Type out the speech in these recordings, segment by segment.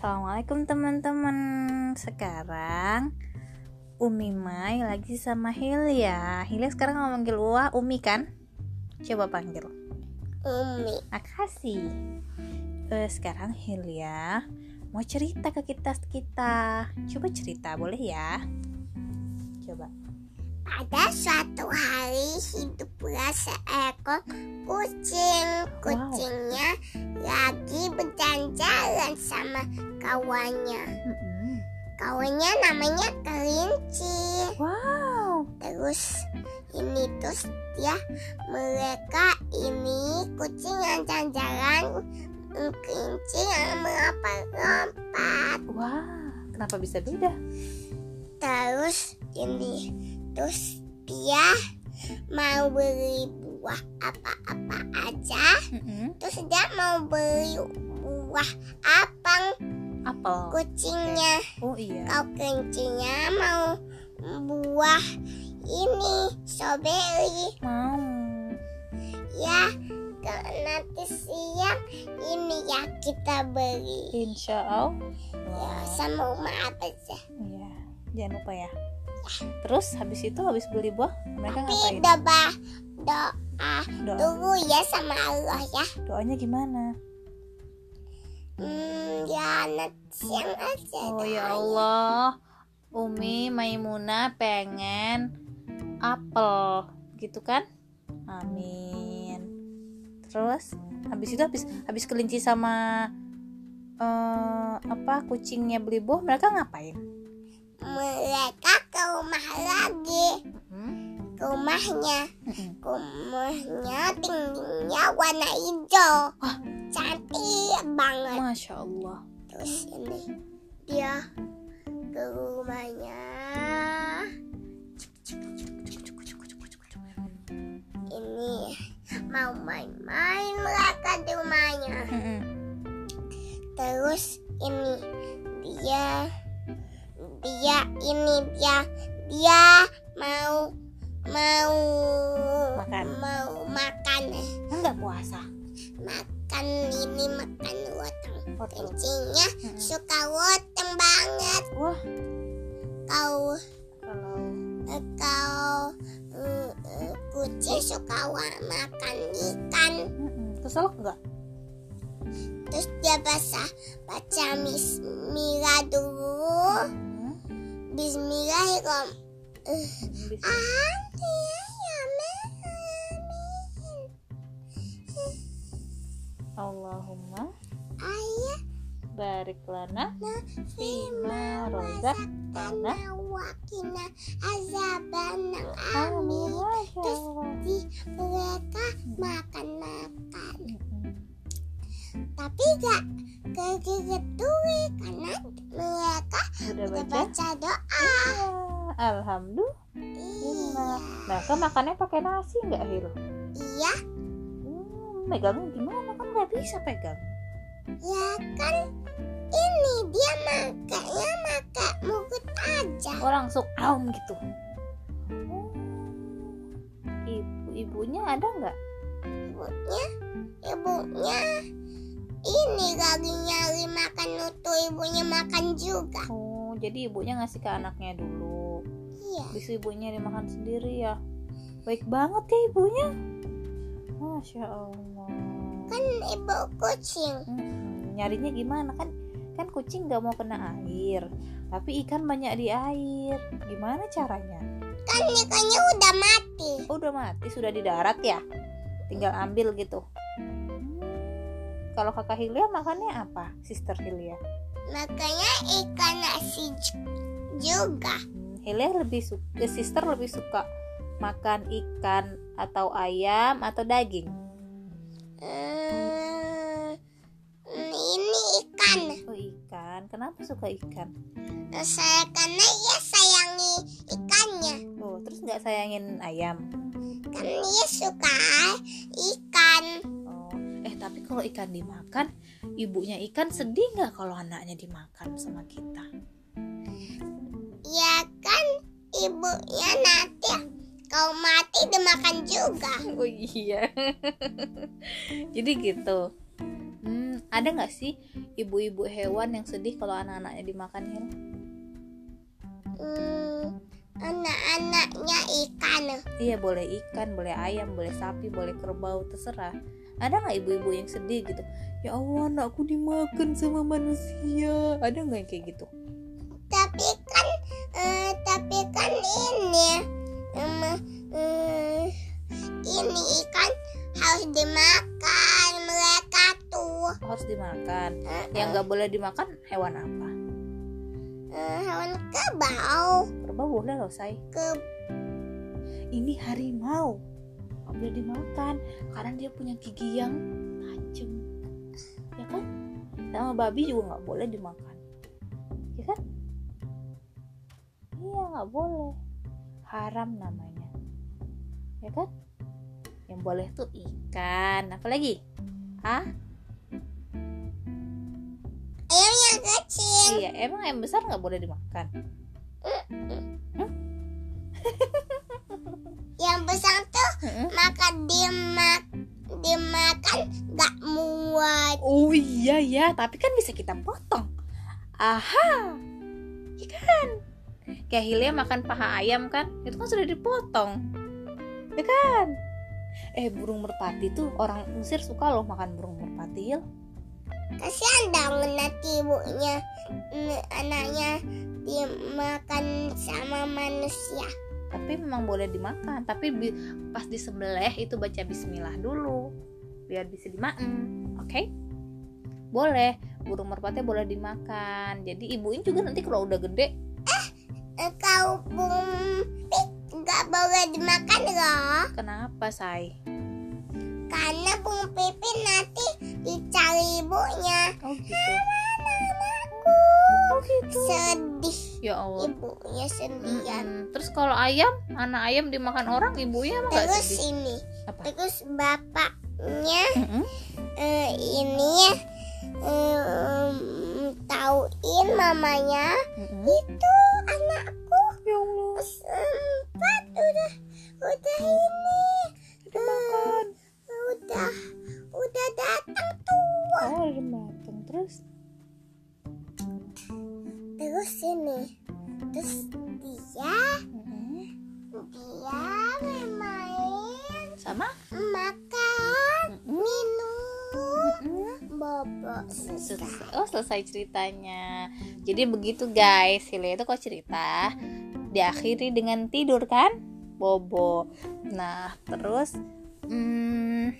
Assalamualaikum teman-teman. Sekarang Umi Mai lagi sama Hilya Hilya sekarang mau manggil Wah Umi kan? Coba panggil. Umi. Makasih. Eh, Sekarang Hilya Mau cerita ke kita kita Coba cerita boleh ya? Coba Pada suatu hari hiduplah seekor kucing. Kucingnya lagi berjalan-jalan sama kawannya. Kawannya namanya kelinci. Wow. Terus ini terus dia mereka ini kucing yang jalan-jalan kelinci yang melompat-lompat. Wah Kenapa bisa beda? Terus ini terus dia mau beli buah apa-apa aja. Mm-mm. terus dia mau beli buah apang Apel. kucingnya. Oh iya. Kau kencinya mau buah ini strawberry. Mau. Ya nanti siang ini ya kita beli. Insya Allah. Ya sama rumah apa aja Iya, jangan lupa ya. Terus habis itu habis beli buah, mereka tapi ngapain? doa doa Doa. dulu ya sama Allah ya Doanya gimana? Hmm, ya siang aja. Oh dah. ya Allah, Umi Maimunah pengen apel, gitu kan? Amin. Terus habis itu habis habis kelinci sama eh, apa kucingnya beli buah, mereka ngapain? Mereka ke rumah lagi, Hmm? ke rumahnya, Mm-mm. ke rumahnya tingginya warna hijau, Wah. cantik banget. Masya Allah. Terus ini dia ke rumahnya. Ini mau main-main mereka di rumahnya. Mm-mm. terus ini dia dia ini dia dia mau mau Makan. mau makan Enggak puasa. makan ini makan Wortel. kencingnya Mm-mm. suka wotong banget Wah, kau kalau kau eh, eh, kucing suka makan ikan keselak nggak? terus dia baca baca bismillah dulu Hmm. Bismillahirrahmanirrahim. Bis- Allahumma Ayah barik lana fima rozaqtana. rozaqtana wakina azabanang Amin amin. Terus mereka makan-makan. Tapi gak kegetui karena mereka Udah udah baca? baca doa. Ya, Alhamdulillah. Iya. Mereka makannya pakai nasi nggak Hil? Iya, Hmm, megangnya gimana kan nggak bisa pegang. ya kan ini dia makannya makan mulut aja. Oh langsung aum gitu. Oh. Ibu ibunya ada nggak? ibunya ibunya ini lagi nyari makan untuk ibunya makan juga Oh jadi ibunya ngasih ke anaknya dulu. iya Habis ibunya dimakan sendiri ya. Baik banget ya ibunya. Masya Allah. kan ibu kucing Mm-mm. Nyarinya gimana kan? Kan kucing nggak mau kena air, tapi ikan banyak di air. Gimana caranya? kan ikannya udah mati Oh, udah mati, sudah di darat ya? Tinggal ambil gitu. Kalau kakak Hilya makannya apa, Sister Hilya? makanya ikan nasi ju- juga Hmm, Hilya lebih suka, Sister lebih suka makan ikan atau ayam atau daging. Hmm, ini ikan Oh ikan, kenapa suka ikan? saya karena ya sayangi ikannya Oh terus nggak sayangin ayam? kan dia suka ikan eh tapi kalau ikan dimakan, ibunya ikan sedih nggak kalau anaknya dimakan sama kita? ya kan ibunya nanti kau mati dimakan juga Oh iya. Jadi gitu. Hmm, ada nggak sih ibu-ibu hewan yang sedih kalau anak-anaknya dimakan Hil? Hmm, anak-anaknya ikan. Iya boleh ikan, boleh ayam, boleh sapi, boleh kerbau, terserah. Ada nggak ibu-ibu yang sedih gitu? Ya Allah, anakku dimakan sama manusia. Ada nggak yang kayak gitu? Tapi kan, eh, tapi kan ini, em, eh, ini ikan harus dimakan mereka tuh. Harus dimakan. Eh, Yang nggak boleh dimakan hewan apa? eh, hewan kerbau, Kerbau boleh loh, say. ke Ini harimau. Nggak boleh dimakan karena dia punya gigi yang tajam. Ya kan? Sama babi juga nggak boleh dimakan. Ya kan? Iya nggak boleh. Haram namanya. Ya kan? Yang boleh tuh ikan. Apalagi? Hah? ayam yang kecil. Iya, emang yang besar nggak boleh dimakan. Yang Heeh. makan dimak dimakan gak muat. Oh iya ya, tapi kan bisa kita potong. Aha, ikan. Kayak Hilya makan paha ayam kan, itu kan sudah dipotong, ya kan? Eh burung merpati tuh orang Mesir suka loh makan burung merpati Hil. Kasihan dong nanti ibunya anaknya dimakan sama manusia. Tapi memang boleh dimakan, tapi bi- pas disembelih itu baca Bismillah dulu, biar bisa dimakan, oke? Boleh, burung merpati boleh dimakan. Jadi ibuin juga nanti kalau udah gede, Eh, Kau bung nggak boleh dimakan loh. kenapa say? Karena bung pipi nanti dicari ibunya. Oh gitu. Anakku Oh gitu. sedih. Ya Allah. Ibunya sendirian. Mm-mm. Terus kalau ayam, anak ayam dimakan orang, ibunya emang gak Terus sedih? ini, Apa? terus bapaknya Mm-mm. eh, ini ya em, tauin mamanya Mm-mm. itu anakku Ya Allah. sempat udah udah ini Dimakan. eh, udah udah datang tua Oh, udah matang. Terus? Terus ini terus dia Mm-mm. dia bermain Sama? makan minum bobo selesai Selesai. Oh, selesai ceritanya. Jadi begitu guys, Hilya itu kok cerita diakhiri dengan tidur kan? Bobo. Nah, terus hmm,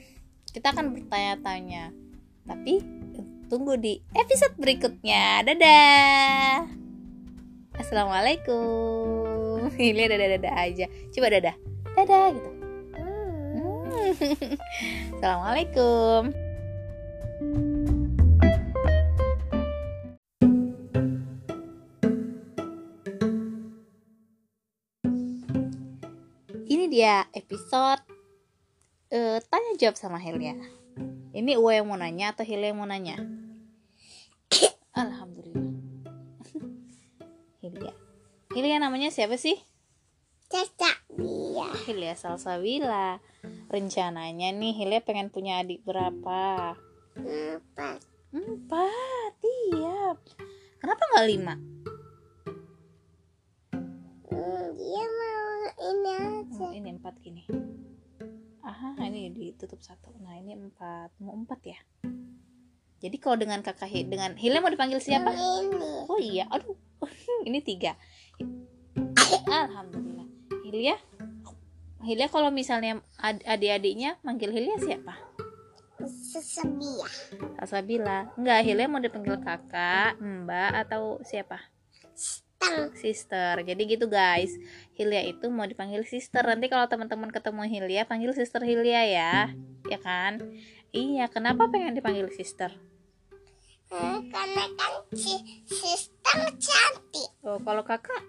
kita akan bertanya-tanya. Tapi tunggu di episode berikutnya. Dadah. Assalamualaikum. Hilya dadah-dadah aja. Coba dadah. Dadah gitu. Hmm. Assalamualaikum. Ini dia episode eh, tanya jawab sama Hilya. Ini Uwa yang mau nanya atau Hilya yang mau nanya? Alhamdulillah. Hilya. Hilya namanya siapa sih? Caca dia Hilya Salsabila. Rencananya nih Hilya pengen punya adik berapa? empat Empat, iya. Kenapa nggak lima? Hmm, dia mau ini aja Oh, ini empat gini. Aha, ini ditutup satu. Nah ini empat, mau empat ya. Jadi kalau dengan kakak Hi- dengan Hilya mau dipanggil siapa? Oh iya, aduh, ini tiga. Alhamdulillah. Hilya, Hilya kalau misalnya ad- adik-adiknya manggil Hilya siapa? sesebia Salsabila. Enggak, Hilya mau dipanggil kakak, mbak atau siapa? tang sister jadi gitu guys Hilya itu mau dipanggil sister nanti kalau teman-teman ketemu Hilya panggil sister Hilya ya ya kan iya kenapa pengen dipanggil sister Eh, karena kan si sistem cantik. Oh kalau kakak?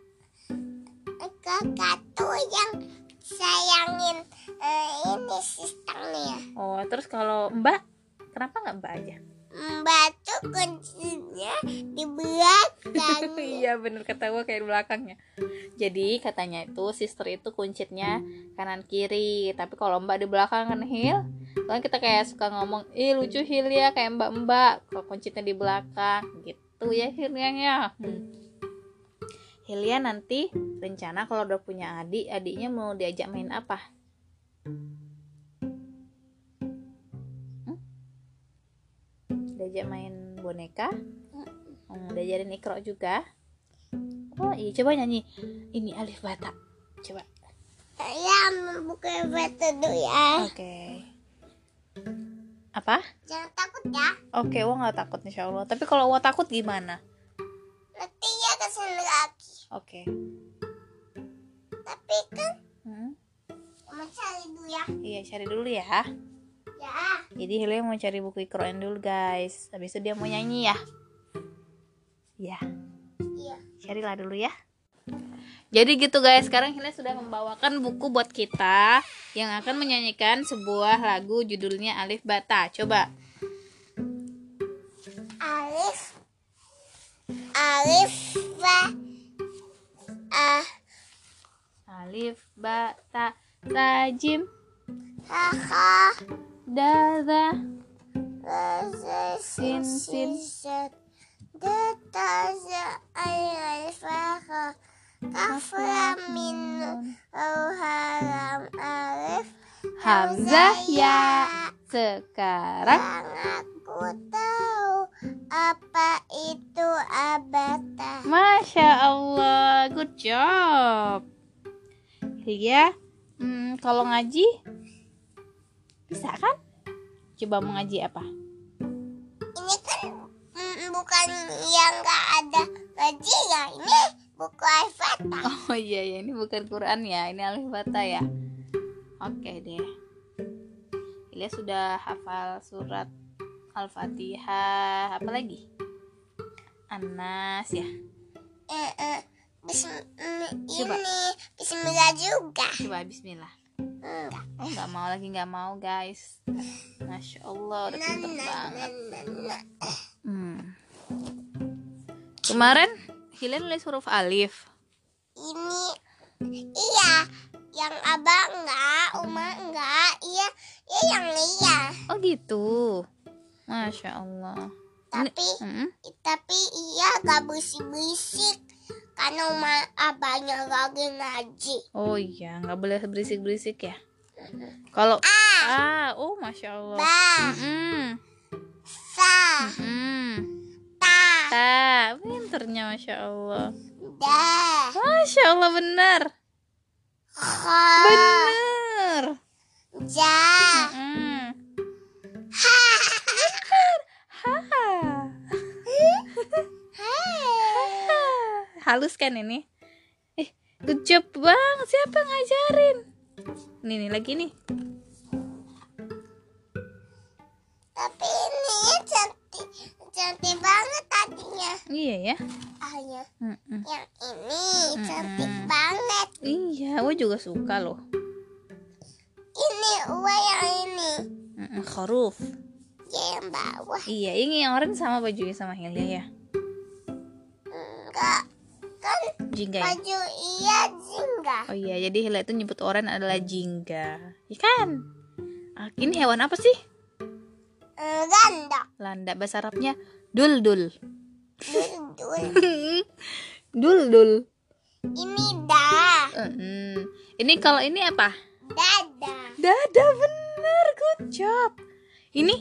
Kakak tuh yang sayangin eh, ini sistemnya. Oh terus kalau mbak kenapa nggak mbak aja? Mbak tuh kuncinya di belakang. Iya bener gue kayak di belakangnya jadi katanya itu sister itu kuncitnya kanan kiri. Tapi kalau mbak di belakang kan Hil kan kita kayak suka ngomong ih lucu Hilya kayak mbak-mbak. Kalau kuncinya di belakang gitu ya Hilyanya hmm. Hilya nanti rencana kalau udah punya adik adiknya mau diajak main apa? Hmm? diajak main boneka? Hmm, diajarin ikro juga oh iya coba nyanyi ini alif bata coba Ya, buka batu dulu ya. oke apa Jangan takut ya. oke wah nggak takut insya Allah tapi kalau wah takut gimana Nanti ya ke sini lagi. oke Tapi kan Hmm, mau cari dulu ya. iya cari dulu ya Ya. jadi Hilya mau cari buku ikroan dulu guys habis itu dia mau nyanyi ya ya Iya. Carilah dulu ya jadi gitu guys sekarang Hilya sudah membawakan buku buat kita yang akan menyanyikan sebuah lagu judulnya Alif Bata coba Alif. Alif. Ba. Ah. Alif Bata Tajim Ha. Dada Sin. Sin. Sin. Ha. Kafra min. Haram. Alif. Hamzah ya sekarang aku tahu apa itu abata. Masya Allah, good job. Iya, hmm, kalau ngaji bisa kan? Coba mau ngaji apa? Ini kan bukan yang nggak ada gaji ya. Ini buku Al-Fatah. Oh iya ya, ini bukan Quran ya, ini alif bata ya. Oke deh. Ilya sudah hafal surat Al-Fatihah, apa lagi? Anas ya. Eh, eh, bism- Coba. ini Bismillah juga. Coba Bismillah. Enggak. Oh nggak mau lagi nggak mau guys. Masya Allah, udah pinter nah, banget. nah, nah, nah. Hmm. Kemarin Hilya nulis huruf alif. Ini iya yang abang enggak, Uma enggak, iya, iya yang iya. Oh gitu. Masya Allah. Tapi Hmm? tapi iya gak berisik-berisik karena Uma abangnya lagi ngaji. Oh iya, nggak boleh berisik-berisik ya. Kalau ah, oh masya Allah. Ba, Hmm, sa, hmm. ta, Ta, pinternya masya Allah. Masya Allah benar, benar. ja, Hmm. ha, Ha. Halus kan ini? Eh, good job bang. Siapa ngajarin? Nih nih lagi nih. Tapi ini cantik, cantik banget tadinya. Iya ya. Mm-mm. yang ini cantik Mm-mm. banget. Iya, gue juga suka loh. Ini Uwa yang ini, Mm-mm, Khuruf. ya yang bawah. Iya, ini yang orange sama bajunya sama Hilya ya. Enggak, kan Jingga ya. baju iya jingga. Oh iya, jadi Hilya itu nyebut orange adalah jingga. Ikan. Ah, ini hewan apa sih? Ganda, Landa bahasa Arabnya duldul. dul, dul. Duldul. Ini dah, Mm-mm. Ini kalau ini apa? dada. Dada bener, good job. Ini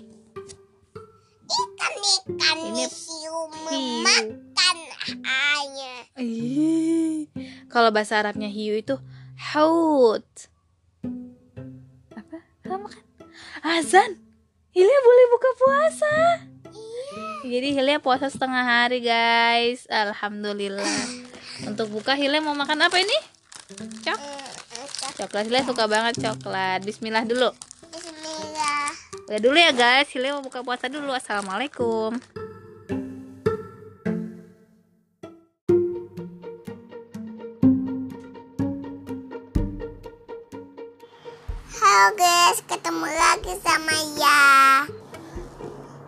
Ikan-ikan Ini hiu memakan hanya. Ih, Kalau bahasa Arabnya hiu itu haut. Apa? Sama kan? Azan. Hilya boleh buka puasa. Jadi Hilya puasa setengah hari guys. Alhamdulillah. Untuk buka Hilya mau makan apa ini? Cok. Eh, Coklat Hilya suka banget coklat. Bismillah dulu. Bismillah. Udah dulu ya guys. Hilya mau buka puasa dulu. Assalamualaikum. Halo guys, ketemu lagi sama ya.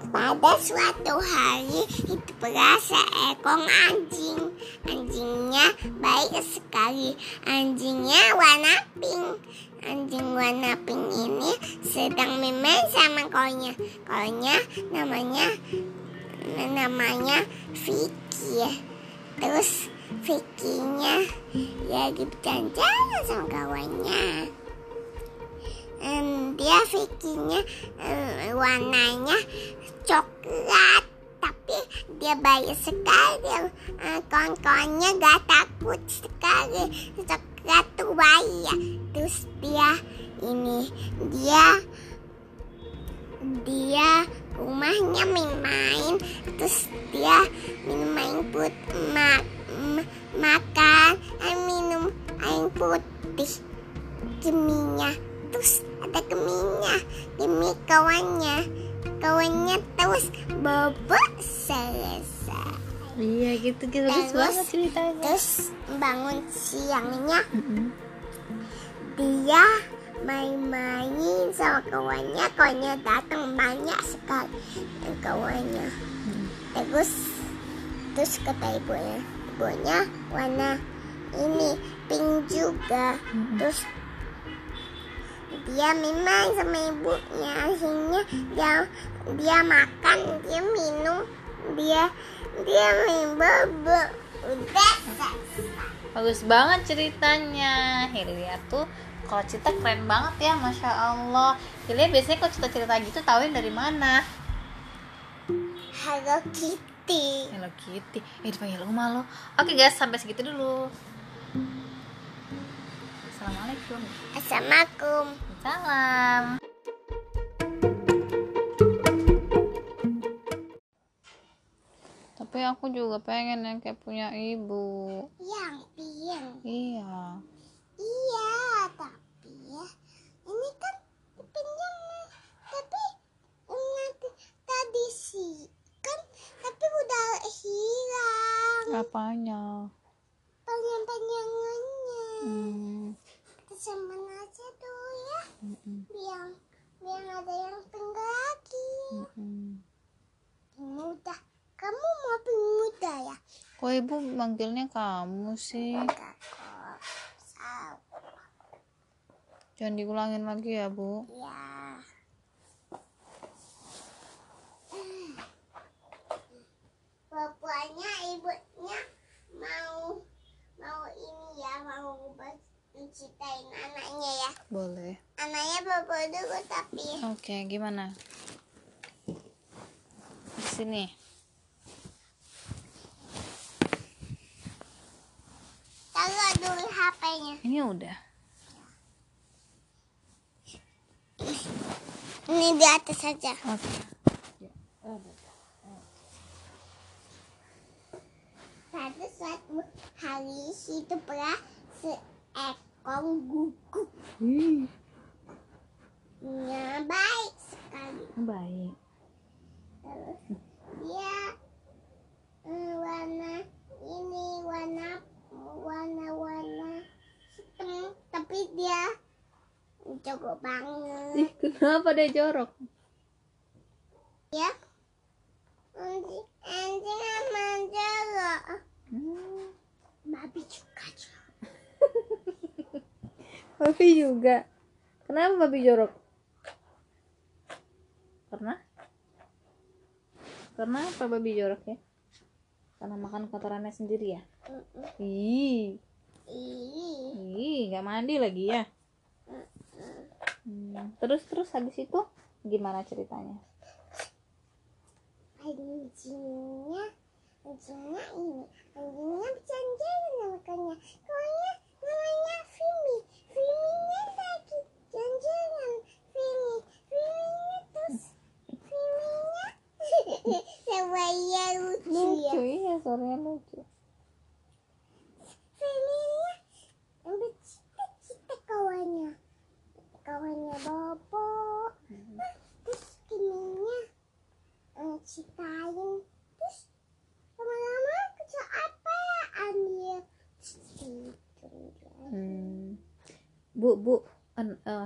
Pada suatu hari hiduplah seekor anjing. Anjingnya baik sekali. Anjingnya warna pink. anjing warna pink ini sedang main sama konya. Konya namanya namanya Vicky. Terus Vicky-nya lagi berjalan sama kawannya. Em, dia Vicky-nya em, warnanya coklat tapi dia baik sekali. Eh, kawan-kawannya gak takut sekali. Coklat tuh baik. Ya terus dia ini dia dia rumahnya main-main. Terus dia minum air put ma- ma- makan eh, minum air putih geminya. Terus ada geminya gemi kawannya. Kawannya terus bobok selesai. Iya gitu gitu. Terus- banget ceritanya. terus bangun siangnya. Mm-mm. dia main-main sama kawannya. Kawannya datang banyak sekali dan kawannya. Terus terus kata ibunya ibunya warna ini pink juga. Terus dia main sama ibunya akhirnya dia dia makan dia minum dia dia bobo udah selesai. Bagus banget ceritanya. Hilya tuh kalau cerita keren banget ya masya Allah. Hilya biasanya kalau cerita-cerita gitu tahuin dari mana? Hello Kitty. Hello Kitty. Eh dipanggil rumah lo. Oke guys sampai segitu dulu Assalamualaikum. Assalamualaikum. Salam. Tapi aku juga pengen yang kayak punya ibu. Yang pink iya. Iya tapi ya ini kan pinjam tapi nanti tadi sih kan tapi udah hilang. Apanya? Panjang-panjangannya hmm. Simpan aja dulu ya. Mm-mm, biar biar ada yang pink lagi. Mm-mm. pink muda kamu mau muda ya? Kok ibu manggilnya kamu sih? Enggak kok. Jangan diulangin lagi ya bu. Ya Bapaknya ibunya mau mau ini ya mau menceritain anaknya ya boleh anaknya bapak dulu tapi oke gimana? Di sini. Taruh dulu HP-nya. Ini udah. Ini di atas saja. Oke. Pada suatu hari hiduplah seekor guguk Ih, yang baik sekali baik. Terus dia eh, warna ini warna warna warna hitam tapi dia jago banget. Ih kenapa dia jorok? Ya. Anjing anjing sama jago hmm. babi juga jago. babi juga. Kenapa babi jorok karena karena apa babi jorok ya? Karena makan kotorannya sendiri ya? Ih. Ih, ih nggak mandi lagi ya? Hmm, terus terus habis itu gimana ceritanya? Anjingnya. Anjingnya ini. Anjingnya berjanjian namanya pokoknya namanya Vimi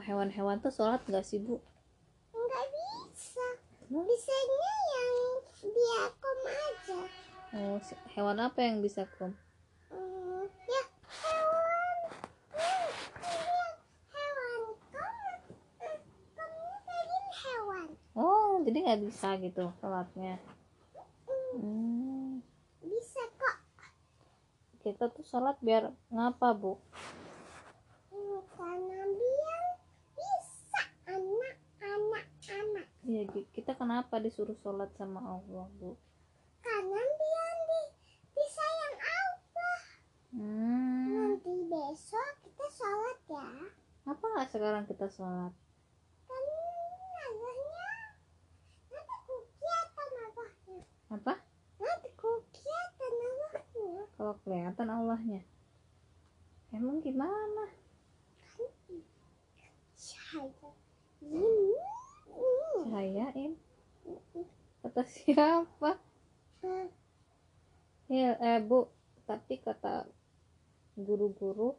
hewan-hewan tuh sholat gak sih bu? Nggak bisa. Hmm? Bisanya yang diakom aja. Oh, hewan apa yang bisa kom? Hmm, ya hewan. Hmm, hewan hewan. Oh, jadi nggak bisa gitu sholatnya. Hmm. hmm. Bisa kok. Kita tuh sholat biar ngapa bu? Kita kenapa disuruh sholat sama Allah bu Karena biar di, disayang Allah. hmm, Nanti besok kita sholat ya. apa nggak sekarang kita sholat Kan apa Nanti kukiatan Allahnya. kalau kelihatan Allahnya emang gimana Cahaya. Ini. Cahayain kata siapa? Ya eh bu. Tapi kata guru-guru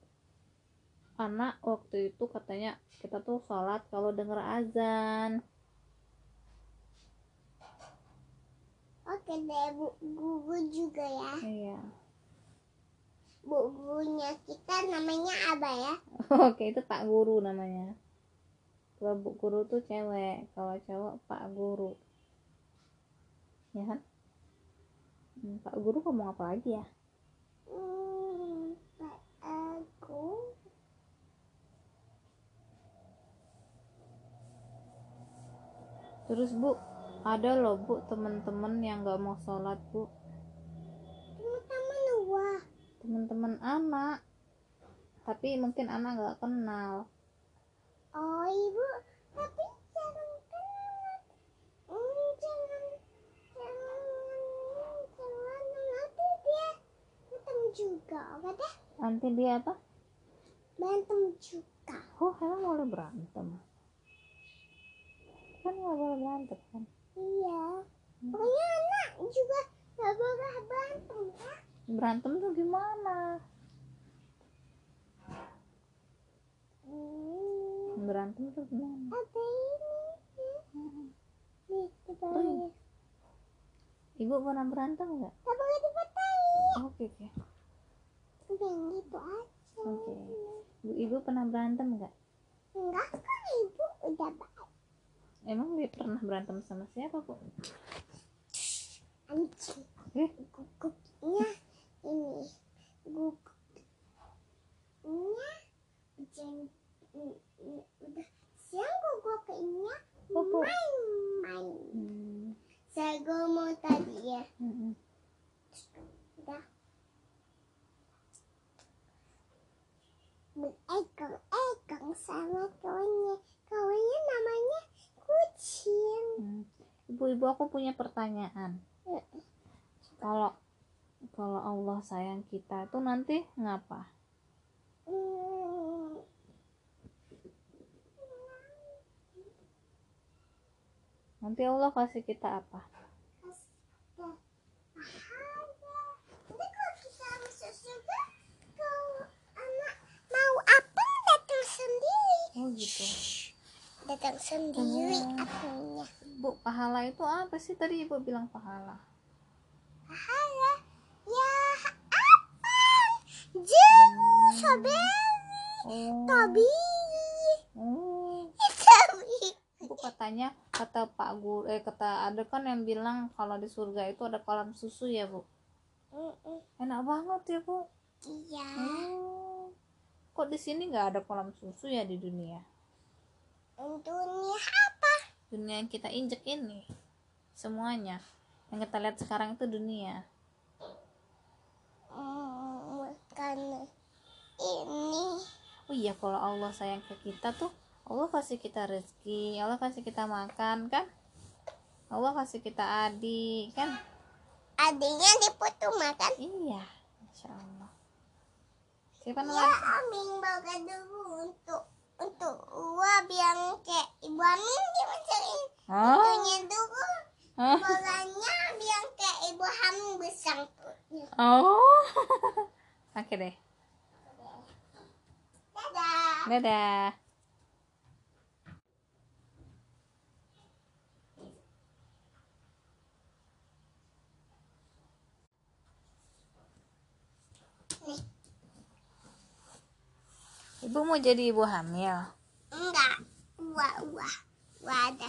anak waktu itu katanya kita tuh sholat kalau denger azan. Oke deh, bu. Guru juga ya. iya. Bu gurunya kita namanya apa ya? oke itu pak guru namanya kalau bu guru tuh cewek kalau cowok pak guru. Ya kan? Hmm, pak guru ngomong apa lagi ya? Hmm, Pak aku terus bu ada loh bu temen-temen yang nggak mau sholat bu. Teman-teman wah teman-teman anak. Tapi mungkin anak nggak kenal oh ibu tapi jangan kenal hmm, jangan jangan jangan nanti dia berantem juga oke deh nanti dia apa? Berantem juga. Oh emang boleh berantem? Kan nggak boleh berantem kan? Iya. Pokoknya anak juga gak boleh berantem ya? Berantem tuh gimana? Hmm, berantem tuh gimana? Apa ini. Nih dibalik ibu pernah berantem nggak? Gak boleh dipatahin. Oke oke. Udah gitu aja. Oke. ibu ibu pernah berantem nggak? Enggak kok ibu udah baik emang dia pernah berantem sama siapa bu? Anjing. Eh? Gugupnya ini. Gugupnya jeng mm, udah. Siang gugupnya Gugup. main-main. Hmm. saya mau tadi ya. Hmm. udah. Berekong-ekong sama kawannya kawannya namanya kucing. Hmm. ibu-ibu aku punya pertanyaan. Kalau kalau Allah sayang kita tuh nanti ngapa? Hmm, nanti Allah kasih kita apa oh gitu Datang sendiri Oh. apanya. bu pahala itu apa sih tadi ibu bilang pahala Pahala. Ya apa? Jemu saberi. oh Tabi. oh Tabi. bu katanya kata pak guru eh kata ada kan yang bilang kalau di surga itu ada kolam susu ya bu Mm-mm. enak banget ya bu Iya. oh kok di sini nggak ada kolam susu ya di dunia Dunia apa? dunia yang kita injek ini semuanya yang kita lihat sekarang itu dunia Hmm, bukan ini. oh iya kalau Allah sayang ke kita tuh Allah kasih kita rezeki Allah kasih kita makan kan? Allah kasih kita adik kan? Adiknya diputu makan. iya Masya Allah. Siapa Ya, Amin baga dulu untuk untuk uap yang kayak ibu Amin dia mencari Hah? itunya dulu Hah? bolanya biar kayak ibu Amin besar oh. Oke deh. Dadah. dadah Ibu mau jadi ibu hamil. Enggak, wah wah ada.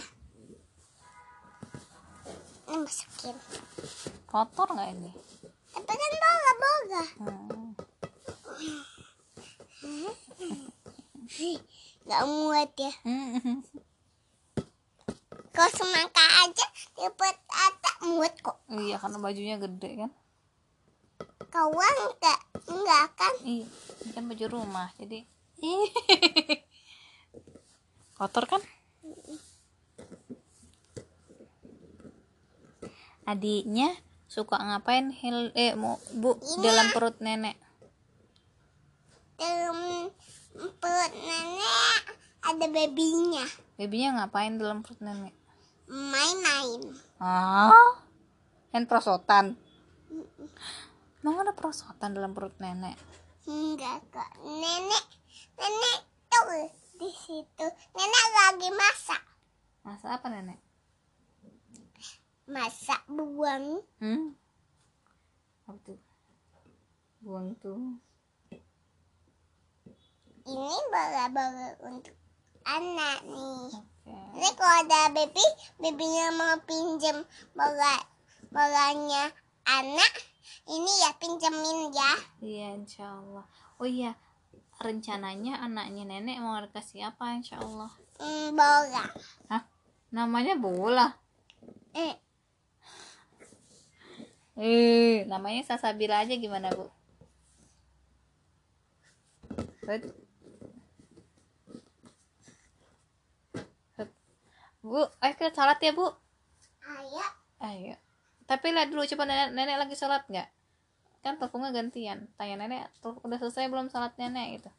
ini masukin kotor nggak ini tapi kan boga boga hmm. nggak muat ya Hmm. kalau semangka aja dapat ada muat kok iya karena bajunya gede kan kawan enggak enggak kan iya ini kan baju rumah jadi kotor kan? Adiknya suka ngapain hil? Eh mau bu Ini. dalam perut nenek. Dalam perut nenek ada babynya. Babynya ngapain dalam perut nenek? Main-main. Ah kan prosotan? Emang ada prosotan dalam perut nenek enggak kok nenek. Nenek tuh di situ. Nenek lagi masak. Masa apa nenek? Masak buang. Hmm? Apa tuh? Buang tuh. Ini bola-bola untuk anak nih. Oke. Ini kalau ada baby babynya mau pinjem bola bolanya anak ini ya pinjemin ya. Iya insyaallah. Oh iya rencananya anaknya nenek mau dikasih apa insyaallah? Hmm, bola. Hah? Namanya bola? Eh. Eh namanya Sasabila aja gimana bu? Hut. Hut. bu ayo kita salat ya bu? Ayo. Ayo tapi lihat dulu coba nenek, nenek lagi sholat nggak? Kan teleponnya gantian. Tanya nenek udah selesai belum sholat nenek gitu.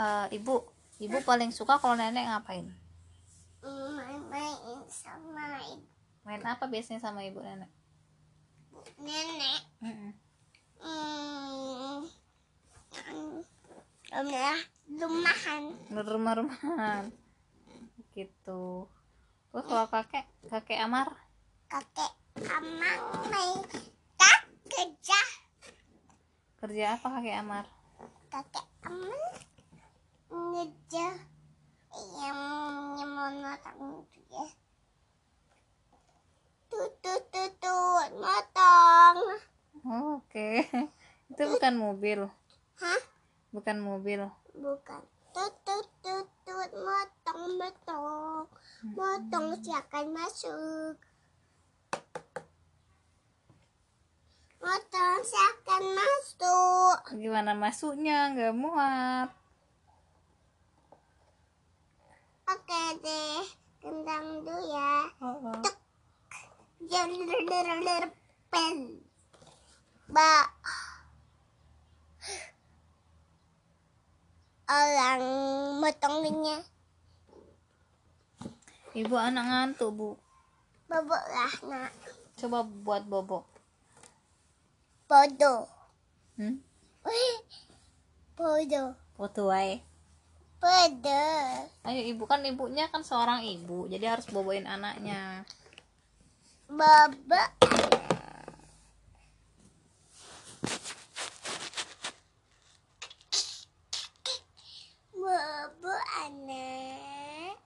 Eh, ibu ibu paling suka kalau nenek ngapain main-main sama ibu. Main apa biasanya sama ibu nenek? Nenek? Mm-mm. hmm, rumah rumahan. Di rumah-rumahan. Gitu. Terus kalau kakek kakek Amar? Kakek amang main tak kerja. Kerja apa kakek Amar? Kakek amang ngejar yang yang nonton dia tutut tutut motong. Oh, oke. Itu bukan mobil. Hah? Bukan mobil. Bukan. Tutut tutut motong motong. Motong silakan masuk. Motong silakan masuk. Gimana masuknya? Nggak muat oke deh kentang dulu ya. Oh. Jalur pen. Ba. Orang motongnya ibu anak ngantuk bu. Bobok lah nak. Coba buat bobo bodoh hmm? bodoh wae. Bodoh ayo ibu. Kan ibunya kan seorang ibu jadi harus boboin anaknya. Bobok bobok anak.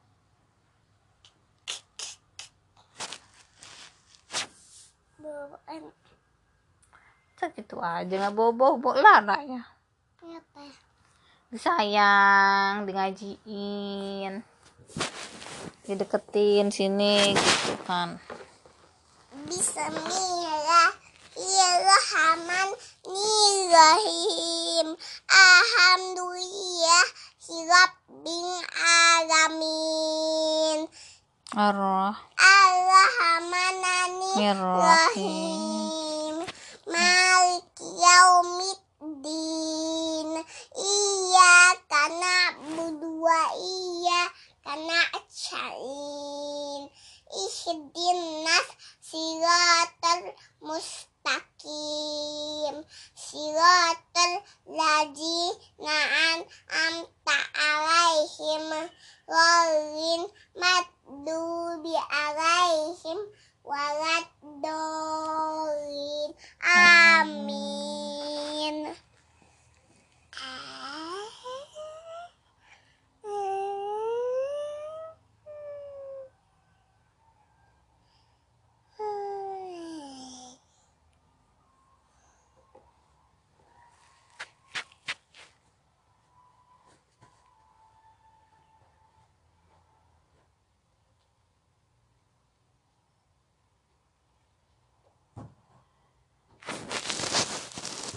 Bobok anak. Gitu aja nggak bobo bobo lah anaknya. Apa disayang di ngajiin dideketin sini gitu kan. Bismillahirrahmanirrahim Alhamdulillah Rabbil Alamin. Allah Ar-Rahmanirrahim Maliki Yaumiddin Iyyaka did